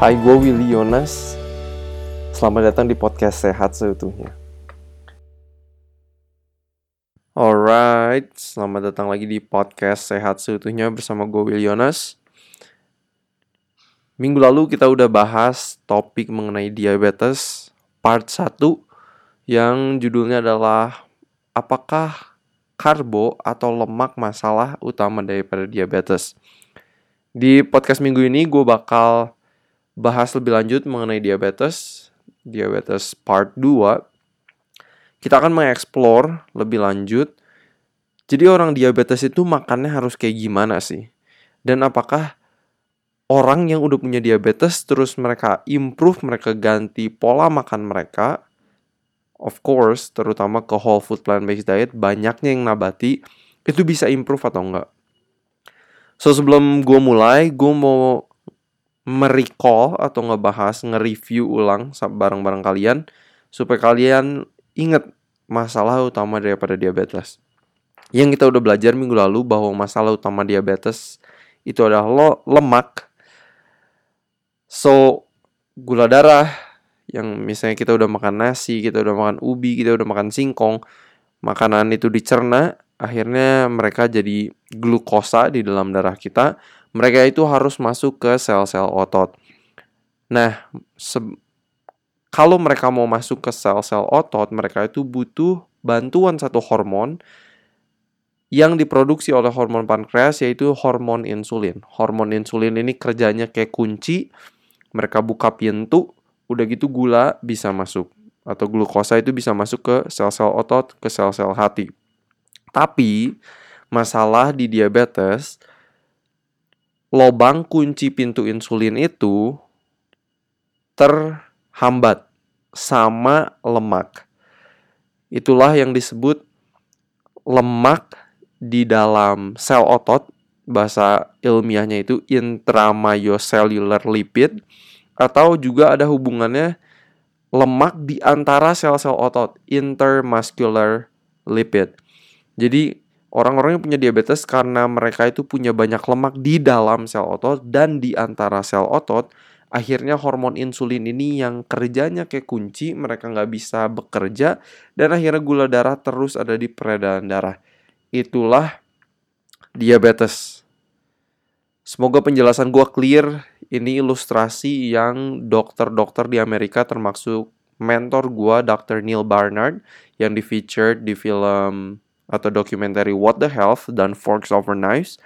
Hai, gue Willy Yonas. Selamat datang di podcast Sehat Seutuhnya. Alright, selamat datang lagi di podcast Sehat Seutuhnya bersama gue Willy Yonas. Minggu lalu kita udah bahas topik mengenai diabetes part 1 yang judulnya adalah apakah karbo atau lemak masalah utama daripada diabetes. Di podcast minggu ini gue bakal bahas lebih lanjut mengenai diabetes, diabetes part 2. Kita akan mengeksplor lebih lanjut. Jadi orang diabetes itu makannya harus kayak gimana sih? Dan apakah orang yang udah punya diabetes terus mereka improve, mereka ganti pola makan mereka, of course, terutama ke whole food plant-based diet, banyaknya yang nabati, itu bisa improve atau enggak? So sebelum gue mulai, gue mau merecall atau ngebahas, nge-review ulang barang-barang kalian supaya kalian ingat masalah utama daripada diabetes. Yang kita udah belajar minggu lalu bahwa masalah utama diabetes itu adalah lo lemak. So, gula darah yang misalnya kita udah makan nasi, kita udah makan ubi, kita udah makan singkong, makanan itu dicerna, akhirnya mereka jadi glukosa di dalam darah kita mereka itu harus masuk ke sel-sel otot. Nah, kalau mereka mau masuk ke sel-sel otot, mereka itu butuh bantuan satu hormon yang diproduksi oleh hormon pankreas yaitu hormon insulin. Hormon insulin ini kerjanya kayak kunci, mereka buka pintu, udah gitu gula bisa masuk atau glukosa itu bisa masuk ke sel-sel otot, ke sel-sel hati. Tapi masalah di diabetes lobang kunci pintu insulin itu terhambat sama lemak. Itulah yang disebut lemak di dalam sel otot, bahasa ilmiahnya itu intramyocellular lipid atau juga ada hubungannya lemak di antara sel-sel otot, intermuscular lipid. Jadi Orang-orang yang punya diabetes karena mereka itu punya banyak lemak di dalam sel otot dan di antara sel otot, akhirnya hormon insulin ini yang kerjanya kayak kunci, mereka nggak bisa bekerja, dan akhirnya gula darah terus ada di peredaran darah. Itulah diabetes. Semoga penjelasan gue clear. Ini ilustrasi yang dokter-dokter di Amerika termasuk mentor gue, Dr. Neil Barnard, yang di featured di film atau dokumenter What the Health dan Forks Over Knives.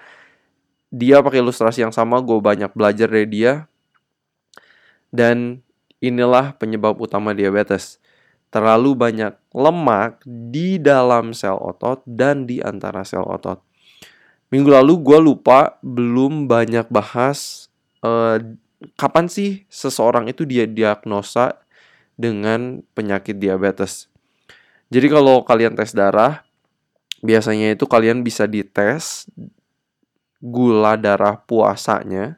Dia pakai ilustrasi yang sama, gue banyak belajar dari dia. Dan inilah penyebab utama diabetes. Terlalu banyak lemak di dalam sel otot dan di antara sel otot. Minggu lalu gue lupa belum banyak bahas uh, kapan sih seseorang itu dia diagnosa dengan penyakit diabetes. Jadi kalau kalian tes darah, biasanya itu kalian bisa dites gula darah puasanya.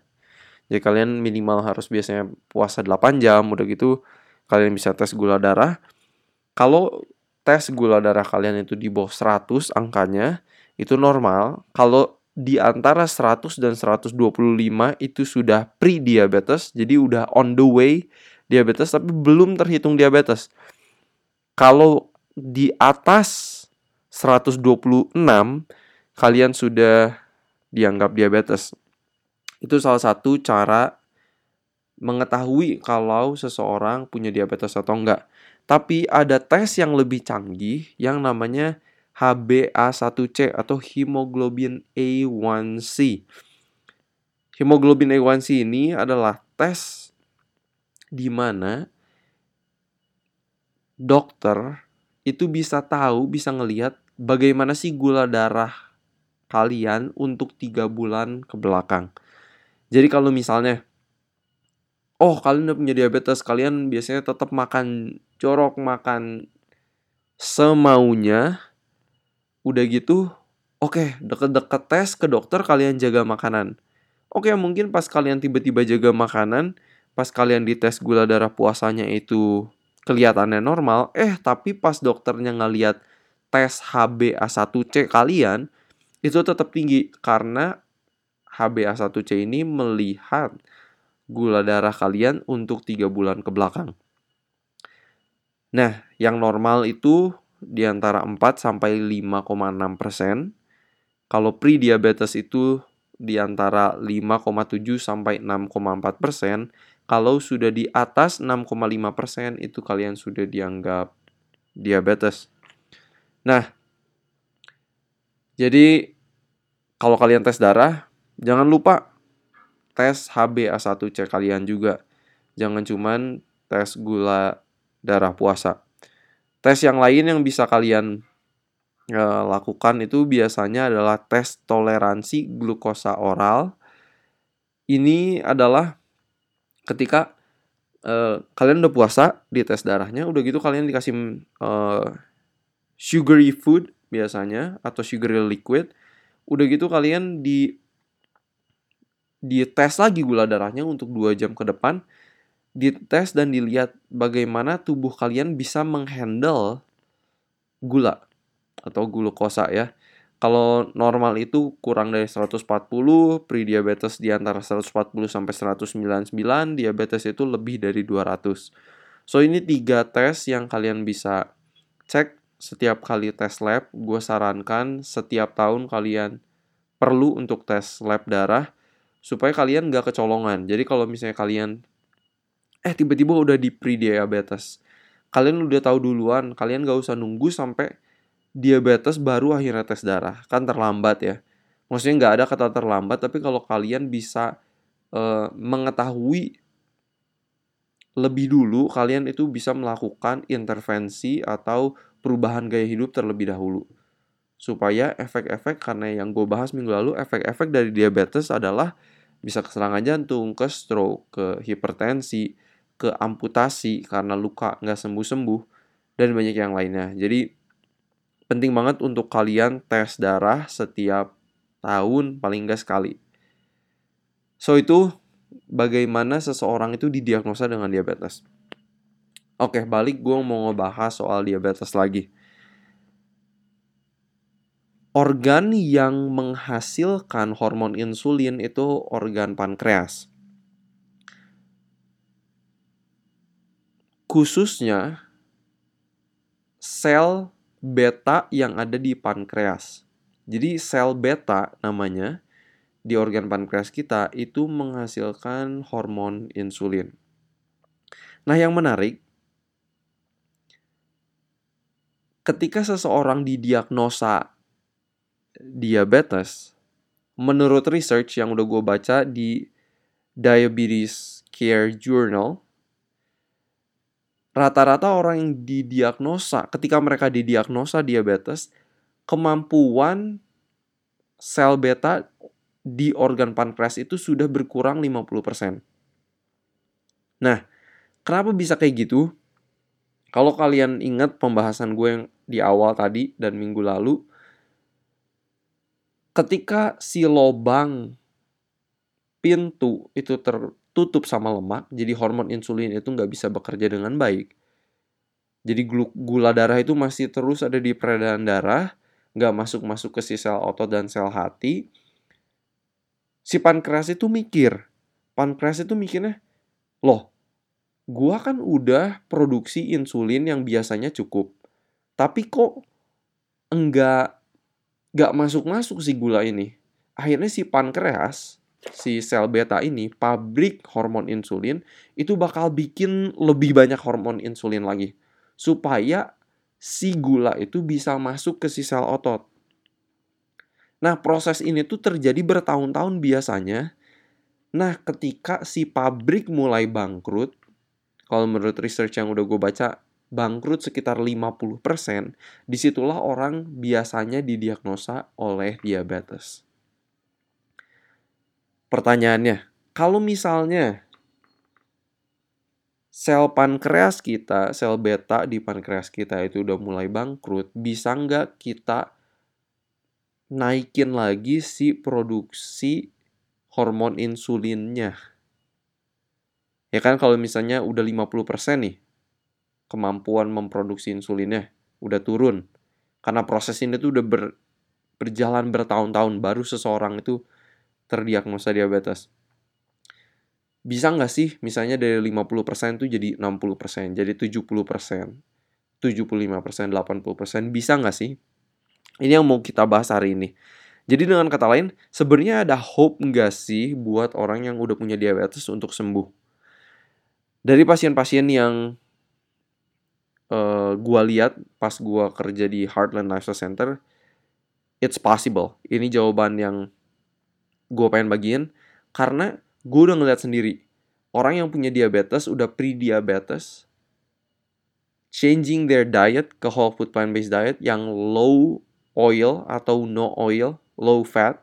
Jadi kalian minimal harus biasanya puasa 8 jam, udah gitu kalian bisa tes gula darah. Kalau tes gula darah kalian itu di bawah 100 angkanya, itu normal. Kalau di antara 100 dan 125 itu sudah pre-diabetes, jadi udah on the way diabetes tapi belum terhitung diabetes. Kalau di atas 126 kalian sudah dianggap diabetes. Itu salah satu cara mengetahui kalau seseorang punya diabetes atau enggak. Tapi ada tes yang lebih canggih yang namanya HbA1c atau hemoglobin A1c. Hemoglobin A1c ini adalah tes di mana dokter itu bisa tahu, bisa ngelihat bagaimana sih gula darah kalian untuk tiga bulan ke belakang. Jadi kalau misalnya, oh kalian udah punya diabetes, kalian biasanya tetap makan jorok, makan semaunya, udah gitu, oke okay, deket-deket tes ke dokter kalian jaga makanan. Oke okay, mungkin pas kalian tiba-tiba jaga makanan, pas kalian dites gula darah puasanya itu kelihatannya normal, eh tapi pas dokternya ngeliat tes HbA1c kalian itu tetap tinggi karena HbA1c ini melihat gula darah kalian untuk tiga bulan ke belakang. Nah, yang normal itu di antara 4 sampai 5,6 persen. Kalau pre-diabetes itu di antara 5,7 sampai 6,4 persen. Kalau sudah di atas 6,5 persen itu kalian sudah dianggap diabetes. Nah, jadi kalau kalian tes darah, jangan lupa tes HbA1c kalian juga. Jangan cuman tes gula darah puasa. Tes yang lain yang bisa kalian e, lakukan itu biasanya adalah tes toleransi glukosa oral. Ini adalah ketika e, kalian udah puasa di tes darahnya, udah gitu kalian dikasih e, sugary food biasanya atau sugary liquid. Udah gitu kalian di di tes lagi gula darahnya untuk dua jam ke depan dites dan dilihat bagaimana tubuh kalian bisa menghandle gula atau glukosa ya. Kalau normal itu kurang dari 140, pre-diabetes di antara 140 sampai 199, diabetes itu lebih dari 200. So ini tiga tes yang kalian bisa cek setiap kali tes lab. Gue sarankan setiap tahun kalian perlu untuk tes lab darah supaya kalian gak kecolongan. Jadi kalau misalnya kalian eh tiba-tiba udah di pre-diabetes. Kalian udah tahu duluan, kalian gak usah nunggu sampai diabetes baru akhirnya tes darah. Kan terlambat ya. Maksudnya nggak ada kata terlambat, tapi kalau kalian bisa uh, mengetahui lebih dulu, kalian itu bisa melakukan intervensi atau perubahan gaya hidup terlebih dahulu. Supaya efek-efek, karena yang gue bahas minggu lalu, efek-efek dari diabetes adalah bisa ke serangan jantung, ke stroke, ke hipertensi, ke amputasi karena luka nggak sembuh-sembuh dan banyak yang lainnya. Jadi penting banget untuk kalian tes darah setiap tahun paling nggak sekali. So itu bagaimana seseorang itu didiagnosa dengan diabetes. Oke, balik gue mau ngebahas soal diabetes lagi. Organ yang menghasilkan hormon insulin itu organ pankreas. khususnya sel beta yang ada di pankreas. Jadi sel beta namanya di organ pankreas kita itu menghasilkan hormon insulin. Nah, yang menarik ketika seseorang didiagnosa diabetes, menurut research yang udah gue baca di Diabetes Care Journal, rata-rata orang yang didiagnosa, ketika mereka didiagnosa diabetes, kemampuan sel beta di organ pankreas itu sudah berkurang 50%. Nah, kenapa bisa kayak gitu? Kalau kalian ingat pembahasan gue yang di awal tadi dan minggu lalu, ketika si lobang pintu itu ter, tertutup sama lemak, jadi hormon insulin itu nggak bisa bekerja dengan baik. Jadi gula darah itu masih terus ada di peredaran darah, nggak masuk-masuk ke si sel otot dan sel hati. Si pankreas itu mikir, pankreas itu mikirnya, loh, gua kan udah produksi insulin yang biasanya cukup, tapi kok enggak nggak masuk-masuk si gula ini. Akhirnya si pankreas si sel beta ini, pabrik hormon insulin, itu bakal bikin lebih banyak hormon insulin lagi. Supaya si gula itu bisa masuk ke si sel otot. Nah, proses ini tuh terjadi bertahun-tahun biasanya. Nah, ketika si pabrik mulai bangkrut, kalau menurut research yang udah gue baca, bangkrut sekitar 50%, di situlah orang biasanya didiagnosa oleh diabetes. Pertanyaannya, kalau misalnya sel pankreas kita, sel beta di pankreas kita itu udah mulai bangkrut, bisa nggak kita naikin lagi si produksi hormon insulinnya? Ya kan kalau misalnya udah 50% nih kemampuan memproduksi insulinnya udah turun. Karena proses ini tuh udah ber, berjalan bertahun-tahun baru seseorang itu terdiagnosa diabetes. bisa nggak sih misalnya dari 50% tuh jadi 60%, jadi 70%, 75%, 80%, bisa nggak sih? Ini yang mau kita bahas hari ini. Jadi dengan kata lain, sebenarnya ada hope nggak sih buat orang yang udah punya diabetes untuk sembuh? Dari pasien-pasien yang uh, gua lihat pas gua kerja di Heartland Lifestyle Center, it's possible. Ini jawaban yang gua pengen bagiin karena gue udah ngeliat sendiri orang yang punya diabetes udah pre-diabetes changing their diet ke whole food plant based diet yang low oil atau no oil, low fat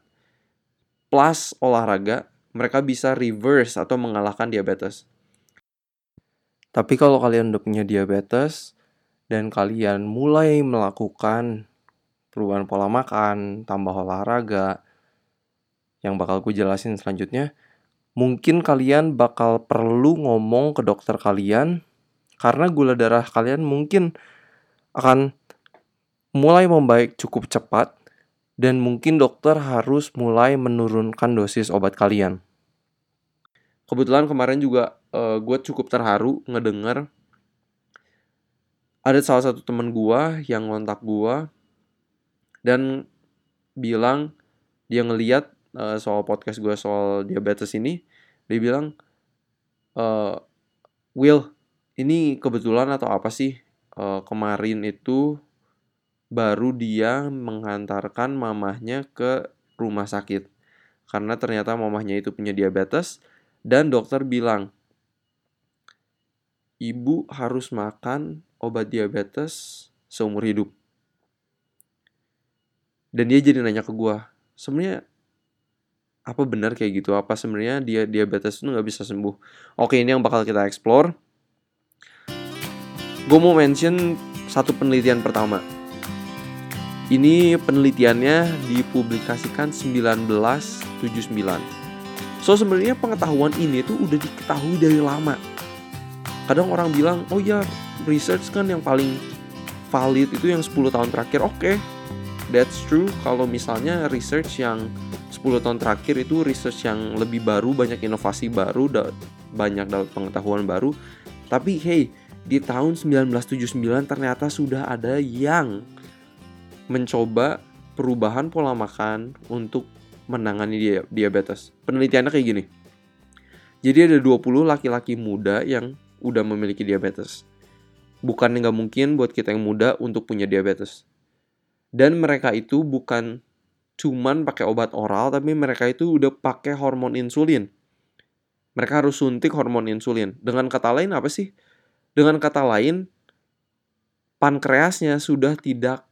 plus olahraga, mereka bisa reverse atau mengalahkan diabetes. Tapi kalau kalian udah punya diabetes dan kalian mulai melakukan perubahan pola makan, tambah olahraga, yang bakal gue jelasin selanjutnya, mungkin kalian bakal perlu ngomong ke dokter kalian karena gula darah kalian mungkin akan mulai membaik cukup cepat dan mungkin dokter harus mulai menurunkan dosis obat kalian. Kebetulan kemarin juga uh, eh, gue cukup terharu ngedenger ada salah satu temen gue yang ngontak gue dan bilang dia ngeliat uh, soal podcast gue soal diabetes ini dia bilang uh, Will ini kebetulan atau apa sih uh, kemarin itu baru dia menghantarkan mamahnya ke rumah sakit. Karena ternyata mamahnya itu punya diabetes dan dokter bilang ibu harus makan obat diabetes seumur hidup. Dan dia jadi nanya ke gue sebenarnya apa benar kayak gitu? Apa sebenarnya dia diabetes itu nggak bisa sembuh? Oke ini yang bakal kita explore. Gue mau mention satu penelitian pertama. Ini penelitiannya dipublikasikan 1979 so sebenarnya pengetahuan ini tuh udah diketahui dari lama kadang orang bilang oh ya research kan yang paling valid itu yang 10 tahun terakhir oke okay, that's true kalau misalnya research yang 10 tahun terakhir itu research yang lebih baru, banyak inovasi baru, da banyak dapat pengetahuan baru. Tapi hey, di tahun 1979 ternyata sudah ada yang mencoba perubahan pola makan untuk menangani dia diabetes. Penelitiannya kayak gini. Jadi ada 20 laki-laki muda yang udah memiliki diabetes. Bukan nggak mungkin buat kita yang muda untuk punya diabetes. Dan mereka itu bukan cuman pakai obat oral tapi mereka itu udah pakai hormon insulin. Mereka harus suntik hormon insulin. Dengan kata lain apa sih? Dengan kata lain pankreasnya sudah tidak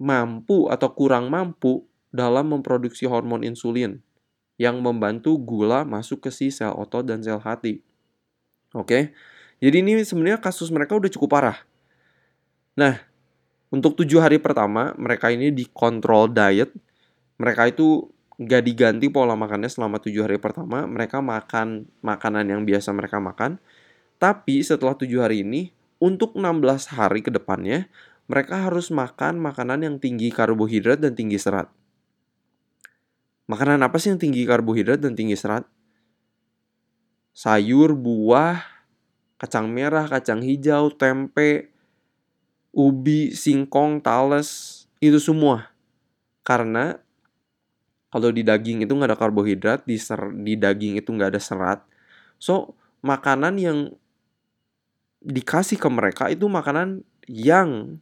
mampu atau kurang mampu dalam memproduksi hormon insulin yang membantu gula masuk ke si sel otot dan sel hati. Oke. Jadi ini sebenarnya kasus mereka udah cukup parah. Nah, untuk tujuh hari pertama mereka ini dikontrol diet. Mereka itu gak diganti pola makannya selama tujuh hari pertama. Mereka makan makanan yang biasa mereka makan. Tapi setelah tujuh hari ini untuk 16 hari ke depannya mereka harus makan makanan yang tinggi karbohidrat dan tinggi serat. Makanan apa sih yang tinggi karbohidrat dan tinggi serat? Sayur buah kacang merah kacang hijau tempe ubi singkong tales itu semua. Karena kalau di daging itu nggak ada karbohidrat di ser di daging itu nggak ada serat. So makanan yang dikasih ke mereka itu makanan yang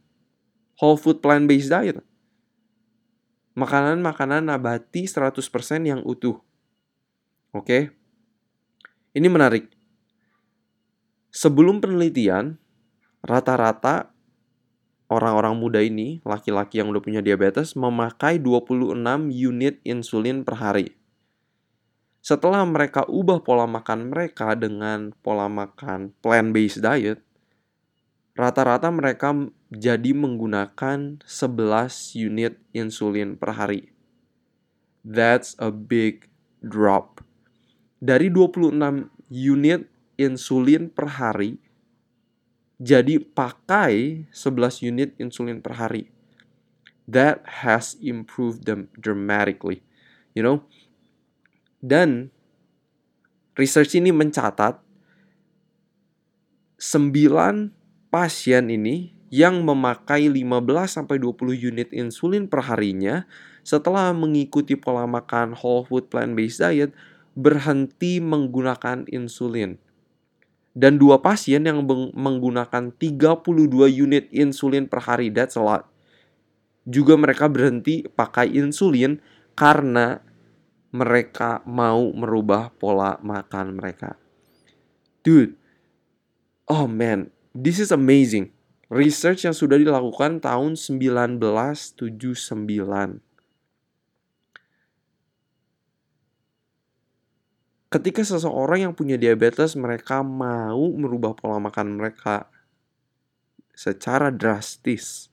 whole food plant based diet. Makanan-makanan nabati 100% yang utuh. Oke? Okay? ini menarik sebelum penelitian rata-rata orang-orang muda ini, laki-laki yang udah punya diabetes, memakai 26 unit insulin per hari. Setelah mereka ubah pola makan mereka dengan pola makan plant-based diet, rata-rata mereka jadi menggunakan 11 unit insulin per hari. That's a big drop. Dari 26 unit insulin per hari, jadi pakai 11 unit insulin per hari. That has improved them dramatically. You know? Dan research ini mencatat 9 pasien ini yang memakai 15 sampai 20 unit insulin per harinya setelah mengikuti pola makan whole food plant-based diet berhenti menggunakan insulin. Dan dua pasien yang menggunakan 32 unit insulin per hari, that's a lot. Juga mereka berhenti pakai insulin karena mereka mau merubah pola makan mereka. Dude, oh man, this is amazing. Research yang sudah dilakukan tahun 1979. Ketika seseorang yang punya diabetes mereka mau merubah pola makan mereka secara drastis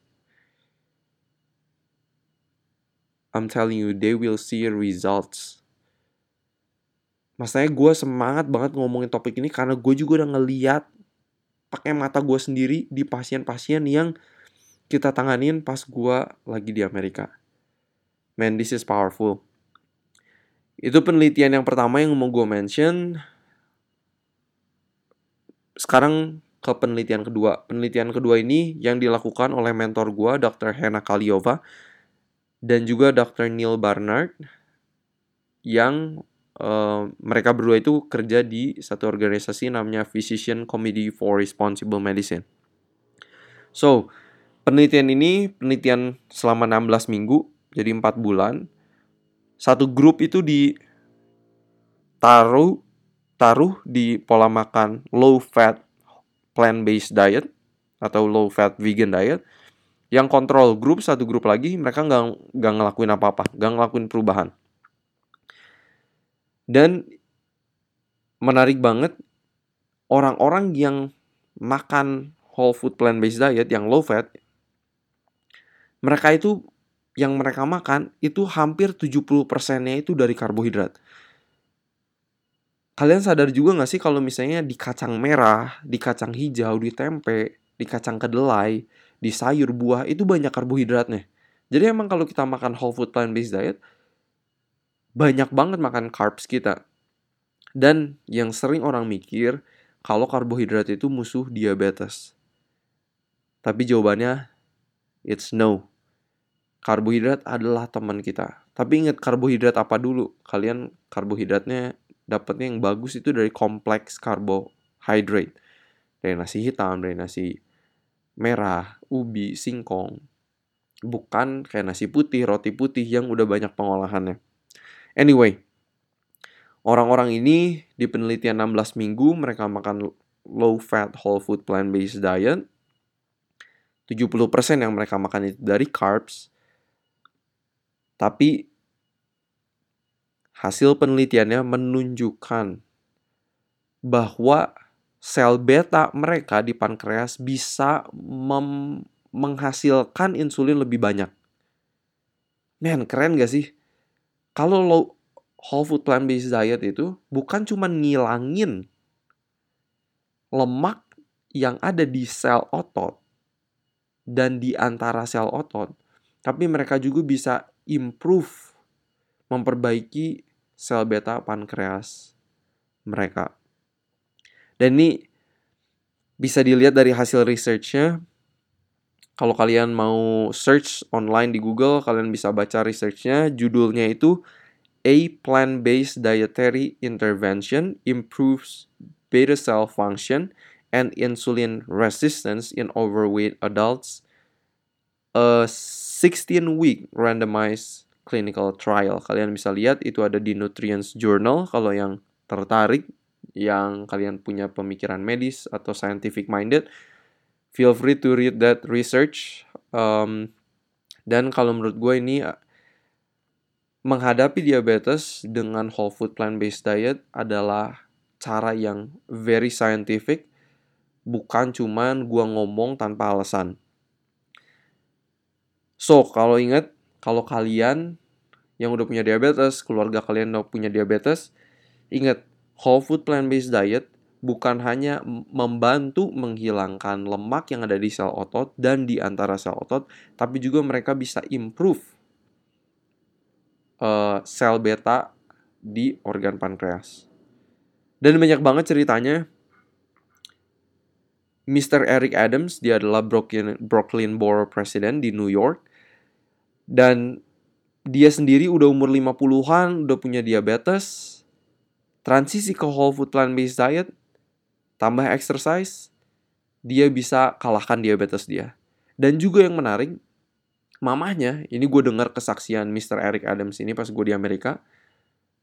I'm telling you they will see results Masanya gue semangat banget ngomongin topik ini karena gue juga udah ngeliat pakai mata gue sendiri di pasien-pasien yang kita tanganin pas gue lagi di Amerika. Man, this is powerful. Itu penelitian yang pertama yang mau gue mention. Sekarang ke penelitian kedua. Penelitian kedua ini yang dilakukan oleh mentor gue, Dr. Hena Kaliova, dan juga Dr. Neil Barnard, yang uh, mereka berdua itu kerja di satu organisasi namanya Physician Committee for Responsible Medicine. So, penelitian ini penelitian selama 16 minggu, jadi 4 bulan, satu grup itu di taruh taruh di pola makan low fat plant based diet atau low fat vegan diet. Yang kontrol grup satu grup lagi mereka nggak nggak ngelakuin apa apa nggak ngelakuin perubahan. Dan menarik banget orang-orang yang makan whole food plant based diet yang low fat mereka itu yang mereka makan itu hampir 70 persennya itu dari karbohidrat. Kalian sadar juga gak sih kalau misalnya di kacang merah, di kacang hijau, di tempe, di kacang kedelai, di sayur buah itu banyak karbohidratnya. Jadi emang kalau kita makan whole food plant based diet banyak banget makan carbs kita. Dan yang sering orang mikir kalau karbohidrat itu musuh diabetes. Tapi jawabannya it's no karbohidrat adalah teman kita. Tapi ingat karbohidrat apa dulu? Kalian karbohidratnya dapatnya yang bagus itu dari kompleks karbohidrat. Dari nasi hitam, dari nasi merah, ubi, singkong. Bukan kayak nasi putih, roti putih yang udah banyak pengolahannya. Anyway, orang-orang ini di penelitian 16 minggu mereka makan low fat whole food plant based diet. 70% yang mereka makan itu dari carbs, tapi hasil penelitiannya menunjukkan bahwa sel beta mereka di pankreas bisa menghasilkan insulin lebih banyak. Men, keren gak sih? Kalau lo whole food plant based diet itu bukan cuma ngilangin lemak yang ada di sel otot dan di antara sel otot, tapi mereka juga bisa improve, memperbaiki sel beta pankreas mereka. Dan ini bisa dilihat dari hasil researchnya. Kalau kalian mau search online di Google, kalian bisa baca researchnya. Judulnya itu A Plant-Based Dietary Intervention Improves Beta Cell Function and Insulin Resistance in Overweight Adults. A 16-week randomized clinical trial. Kalian bisa lihat itu ada di Nutrients Journal kalau yang tertarik, yang kalian punya pemikiran medis atau scientific minded, feel free to read that research. Um, dan kalau menurut gue ini menghadapi diabetes dengan whole food plant-based diet adalah cara yang very scientific, bukan cuman gue ngomong tanpa alasan. So, kalau ingat, kalau kalian yang udah punya diabetes, keluarga kalian udah punya diabetes, ingat, whole food plant-based diet bukan hanya membantu menghilangkan lemak yang ada di sel otot dan di antara sel otot, tapi juga mereka bisa improve uh, sel beta di organ pankreas. Dan banyak banget ceritanya. Mr. Eric Adams, dia adalah Brooklyn, Brooklyn Borough President di New York. Dan dia sendiri udah umur 50-an, udah punya diabetes. Transisi ke whole food plant-based diet, tambah exercise, dia bisa kalahkan diabetes dia. Dan juga yang menarik, mamahnya, ini gue dengar kesaksian Mr. Eric Adams ini pas gue di Amerika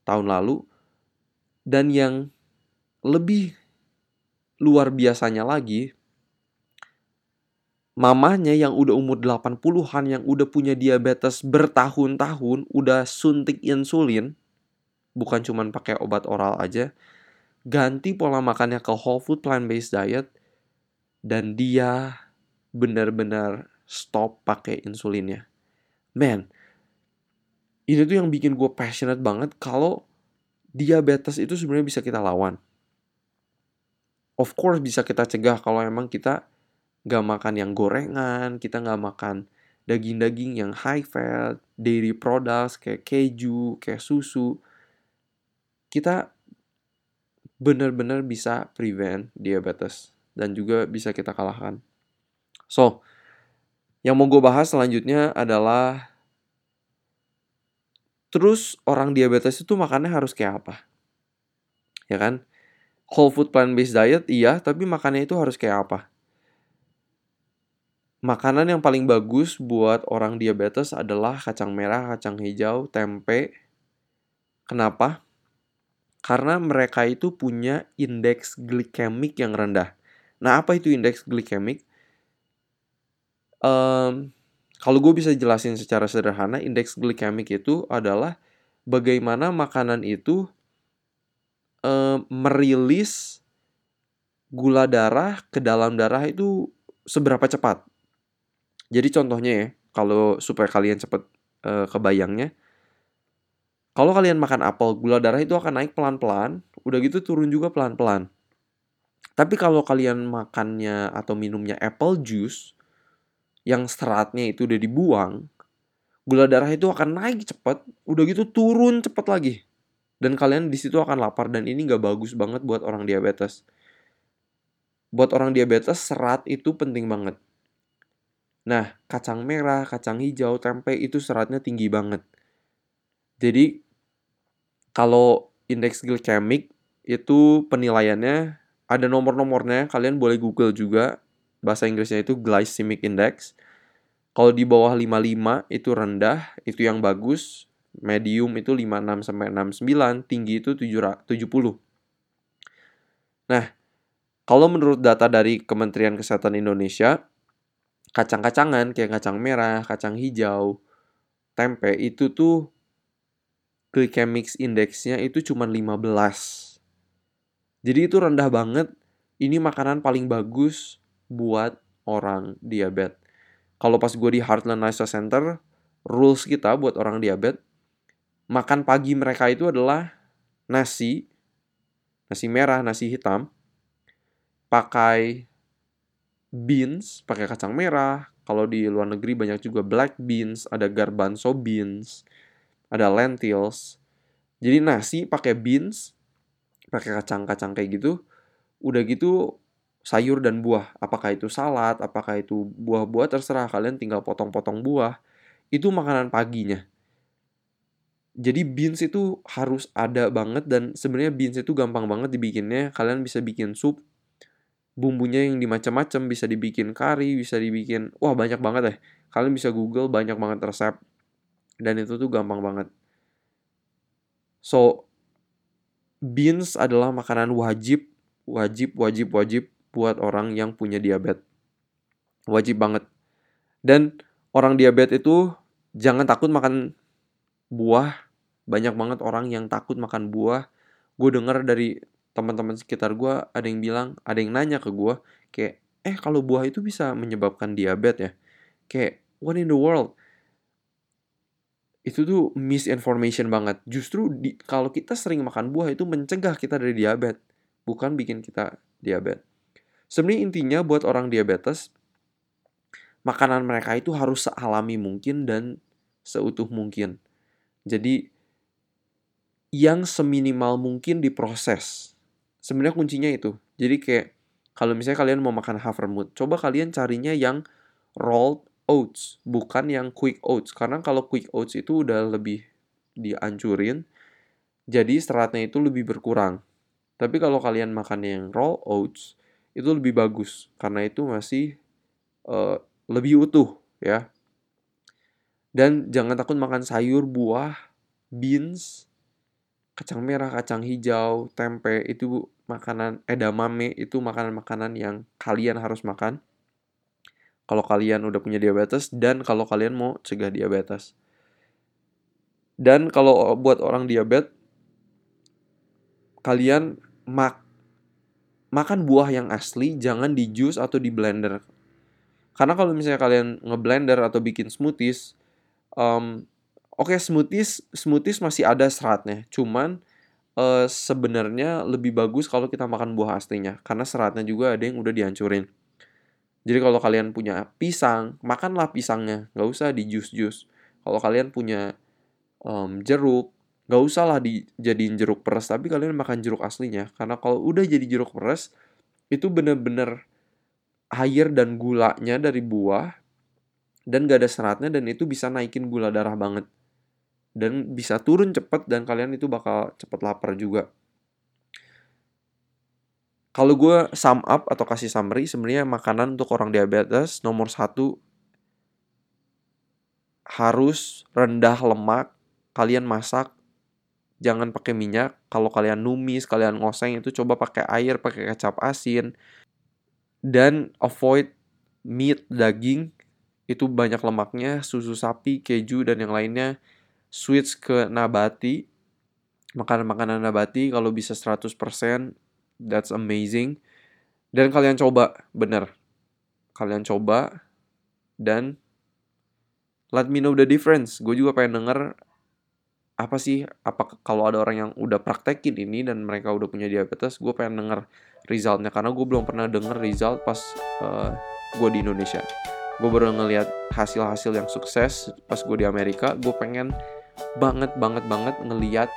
tahun lalu. Dan yang lebih luar biasanya lagi, mamahnya yang udah umur 80-an yang udah punya diabetes bertahun-tahun, udah suntik insulin, bukan cuma pakai obat oral aja, ganti pola makannya ke whole food plant-based diet, dan dia benar-benar stop pakai insulinnya. Man, ini tuh yang bikin gue passionate banget kalau diabetes itu sebenarnya bisa kita lawan. Of course bisa kita cegah kalau emang kita gak makan yang gorengan, kita gak makan daging-daging yang high fat, dairy products kayak keju, kayak susu. Kita benar-benar bisa prevent diabetes dan juga bisa kita kalahkan. So, yang mau gue bahas selanjutnya adalah terus orang diabetes itu makannya harus kayak apa? Ya kan? Whole food plant-based diet iya, tapi makannya itu harus kayak apa? Makanan yang paling bagus buat orang diabetes adalah kacang merah, kacang hijau, tempe. Kenapa? Karena mereka itu punya indeks glikemik yang rendah. Nah, apa itu indeks glikemik? Um, kalau gue bisa jelasin secara sederhana, indeks glikemik itu adalah bagaimana makanan itu um, merilis gula darah ke dalam darah itu seberapa cepat. Jadi contohnya ya, kalau supaya kalian cepet uh, kebayangnya, kalau kalian makan apel, gula darah itu akan naik pelan-pelan, udah gitu turun juga pelan-pelan. Tapi kalau kalian makannya atau minumnya apple juice, yang seratnya itu udah dibuang, gula darah itu akan naik cepet, udah gitu turun cepet lagi. Dan kalian di situ akan lapar dan ini nggak bagus banget buat orang diabetes. Buat orang diabetes serat itu penting banget. Nah, kacang merah, kacang hijau, tempe itu seratnya tinggi banget. Jadi, kalau indeks glikemik itu penilaiannya ada nomor-nomornya, kalian boleh Google juga. Bahasa Inggrisnya itu glycemic index. Kalau di bawah 55 itu rendah, itu yang bagus. Medium itu 56 sampai 69, tinggi itu 70. Nah, kalau menurut data dari Kementerian Kesehatan Indonesia, kacang-kacangan kayak kacang merah, kacang hijau, tempe itu tuh glycemic indexnya itu cuma 15. Jadi itu rendah banget. Ini makanan paling bagus buat orang diabetes. Kalau pas gue di Heartland Lifestyle Center, rules kita buat orang diabetes, makan pagi mereka itu adalah nasi, nasi merah, nasi hitam, pakai beans pakai kacang merah. Kalau di luar negeri banyak juga black beans, ada garbanzo beans, ada lentils. Jadi nasi pakai beans, pakai kacang-kacang kayak gitu. Udah gitu sayur dan buah. Apakah itu salad, apakah itu buah-buah terserah kalian tinggal potong-potong buah. Itu makanan paginya. Jadi beans itu harus ada banget dan sebenarnya beans itu gampang banget dibikinnya. Kalian bisa bikin sup, bumbunya yang dimacam-macam bisa dibikin kari bisa dibikin wah banyak banget deh. Kalian bisa google banyak banget resep. Dan itu tuh gampang banget. So beans adalah makanan wajib wajib wajib wajib buat orang yang punya diabetes. Wajib banget. Dan orang diabetes itu jangan takut makan buah. Banyak banget orang yang takut makan buah. Gue dengar dari teman-teman sekitar gue ada yang bilang ada yang nanya ke gue kayak eh kalau buah itu bisa menyebabkan diabetes ya? Kayak what in the world? Itu tuh misinformation banget. Justru di, kalau kita sering makan buah itu mencegah kita dari diabetes bukan bikin kita diabetes. Sebenarnya intinya buat orang diabetes makanan mereka itu harus sealami mungkin dan seutuh mungkin. Jadi yang seminimal mungkin diproses sebenarnya kuncinya itu. Jadi kayak kalau misalnya kalian mau makan havermut coba kalian carinya yang rolled oats bukan yang quick oats. Karena kalau quick oats itu udah lebih diancurin jadi seratnya itu lebih berkurang. Tapi kalau kalian makan yang raw oats itu lebih bagus. Karena itu masih uh, lebih utuh ya. Dan jangan takut makan sayur buah beans kacang merah kacang hijau tempe itu makanan edamame itu makanan-makanan yang kalian harus makan kalau kalian udah punya diabetes dan kalau kalian mau cegah diabetes. Dan kalau buat orang diabetes kalian mak makan buah yang asli jangan di jus atau di blender. Karena kalau misalnya kalian ngeblender atau bikin smoothies um, oke okay, smoothies smoothies masih ada seratnya. Cuman uh, sebenarnya lebih bagus kalau kita makan buah aslinya karena seratnya juga ada yang udah dihancurin jadi kalau kalian punya pisang makanlah pisangnya nggak usah di jus jus kalau kalian punya um, jeruk Gak usah lah dijadiin jeruk peres, tapi kalian makan jeruk aslinya. Karena kalau udah jadi jeruk peres, itu bener-bener air dan gulanya dari buah, dan gak ada seratnya, dan itu bisa naikin gula darah banget. Dan bisa turun cepet, dan kalian itu bakal cepet lapar juga. Kalau gue sum up atau kasih summary, sebenarnya makanan untuk orang diabetes nomor satu harus rendah lemak, kalian masak jangan pakai minyak. Kalau kalian numis, kalian ngoseng itu coba pakai air, pakai kecap asin. Dan avoid meat, daging. Itu banyak lemaknya, susu sapi, keju, dan yang lainnya. Switch ke nabati. Makanan-makanan nabati kalau bisa 100%, that's amazing. Dan kalian coba, bener. Kalian coba, dan let me know the difference. Gue juga pengen denger apa sih apa kalau ada orang yang udah praktekin ini dan mereka udah punya diabetes gue pengen denger resultnya karena gue belum pernah denger result pas uh, eh, gue di Indonesia gue baru ngeliat hasil-hasil yang sukses pas gue di Amerika gue pengen banget banget banget ngeliat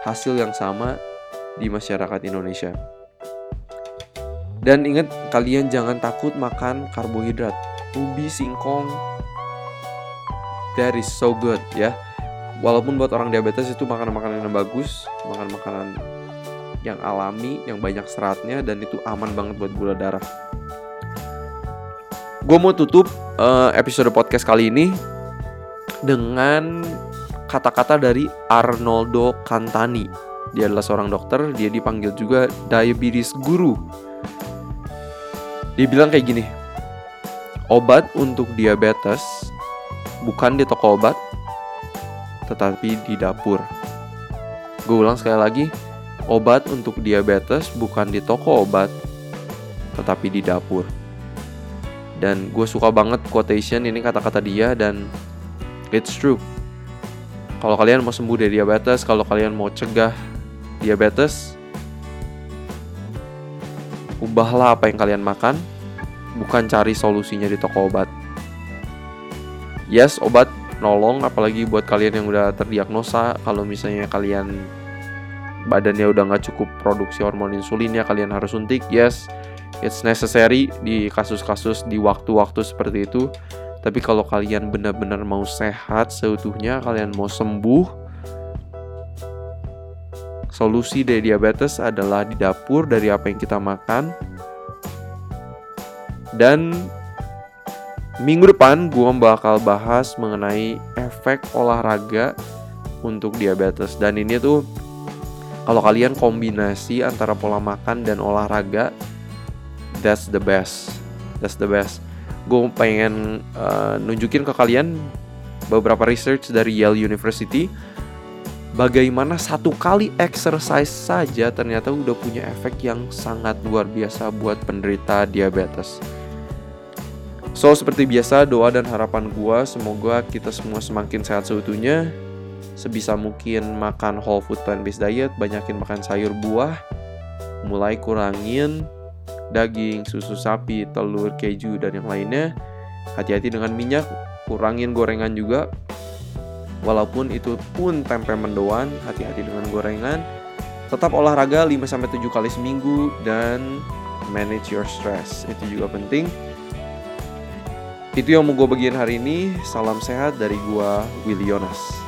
hasil yang sama di masyarakat Indonesia. Dan ingat kalian jangan takut makan karbohidrat. Ubi singkong that is so good ya. Walaupun buat orang diabetes itu makanan-makanan yang bagus makanan-makanan yang alami yang banyak seratnya dan itu aman banget buat gula darah gue mau tutup uh, episode podcast kali ini dengan kata-kata dari Arnoldo Cantani dia adalah seorang dokter dia dipanggil juga diabetes guru dia bilang kayak gini obat untuk diabetes bukan di toko obat tetapi di dapur. Gue ulang sekali lagi, obat untuk diabetes bukan di toko obat, tetapi di dapur. Dan gue suka banget quotation ini kata-kata dia dan it's true. Kalau kalian mau sembuh dari diabetes, kalau kalian mau cegah diabetes, ubahlah apa yang kalian makan, bukan cari solusinya di toko obat. Yes, obat nolong apalagi buat kalian yang udah terdiagnosa kalau misalnya kalian badannya udah nggak cukup produksi hormon insulin ya kalian harus suntik yes it's necessary di kasus-kasus di waktu-waktu seperti itu. Tapi kalau kalian benar-benar mau sehat seutuhnya kalian mau sembuh solusi dari diabetes adalah di dapur dari apa yang kita makan. Dan Minggu depan gue bakal bahas mengenai efek olahraga untuk diabetes. Dan ini tuh kalau kalian kombinasi antara pola makan dan olahraga that's the best. That's the best. Gue pengen uh, nunjukin ke kalian beberapa research dari Yale University. Bagaimana satu kali exercise saja ternyata udah punya efek yang sangat luar biasa buat penderita diabetes. So seperti biasa doa dan harapan gua semoga kita semua semakin sehat seutuhnya. Sebisa mungkin makan whole food plant based diet Banyakin makan sayur buah Mulai kurangin daging, susu sapi, telur, keju, dan yang lainnya Hati-hati dengan minyak Kurangin gorengan juga Walaupun itu pun tempe mendoan Hati-hati dengan gorengan Tetap olahraga 5-7 kali seminggu dan manage your stress. Itu juga penting. Itu yang mau gue bagiin hari ini. Salam sehat dari gue, Willy Yonas.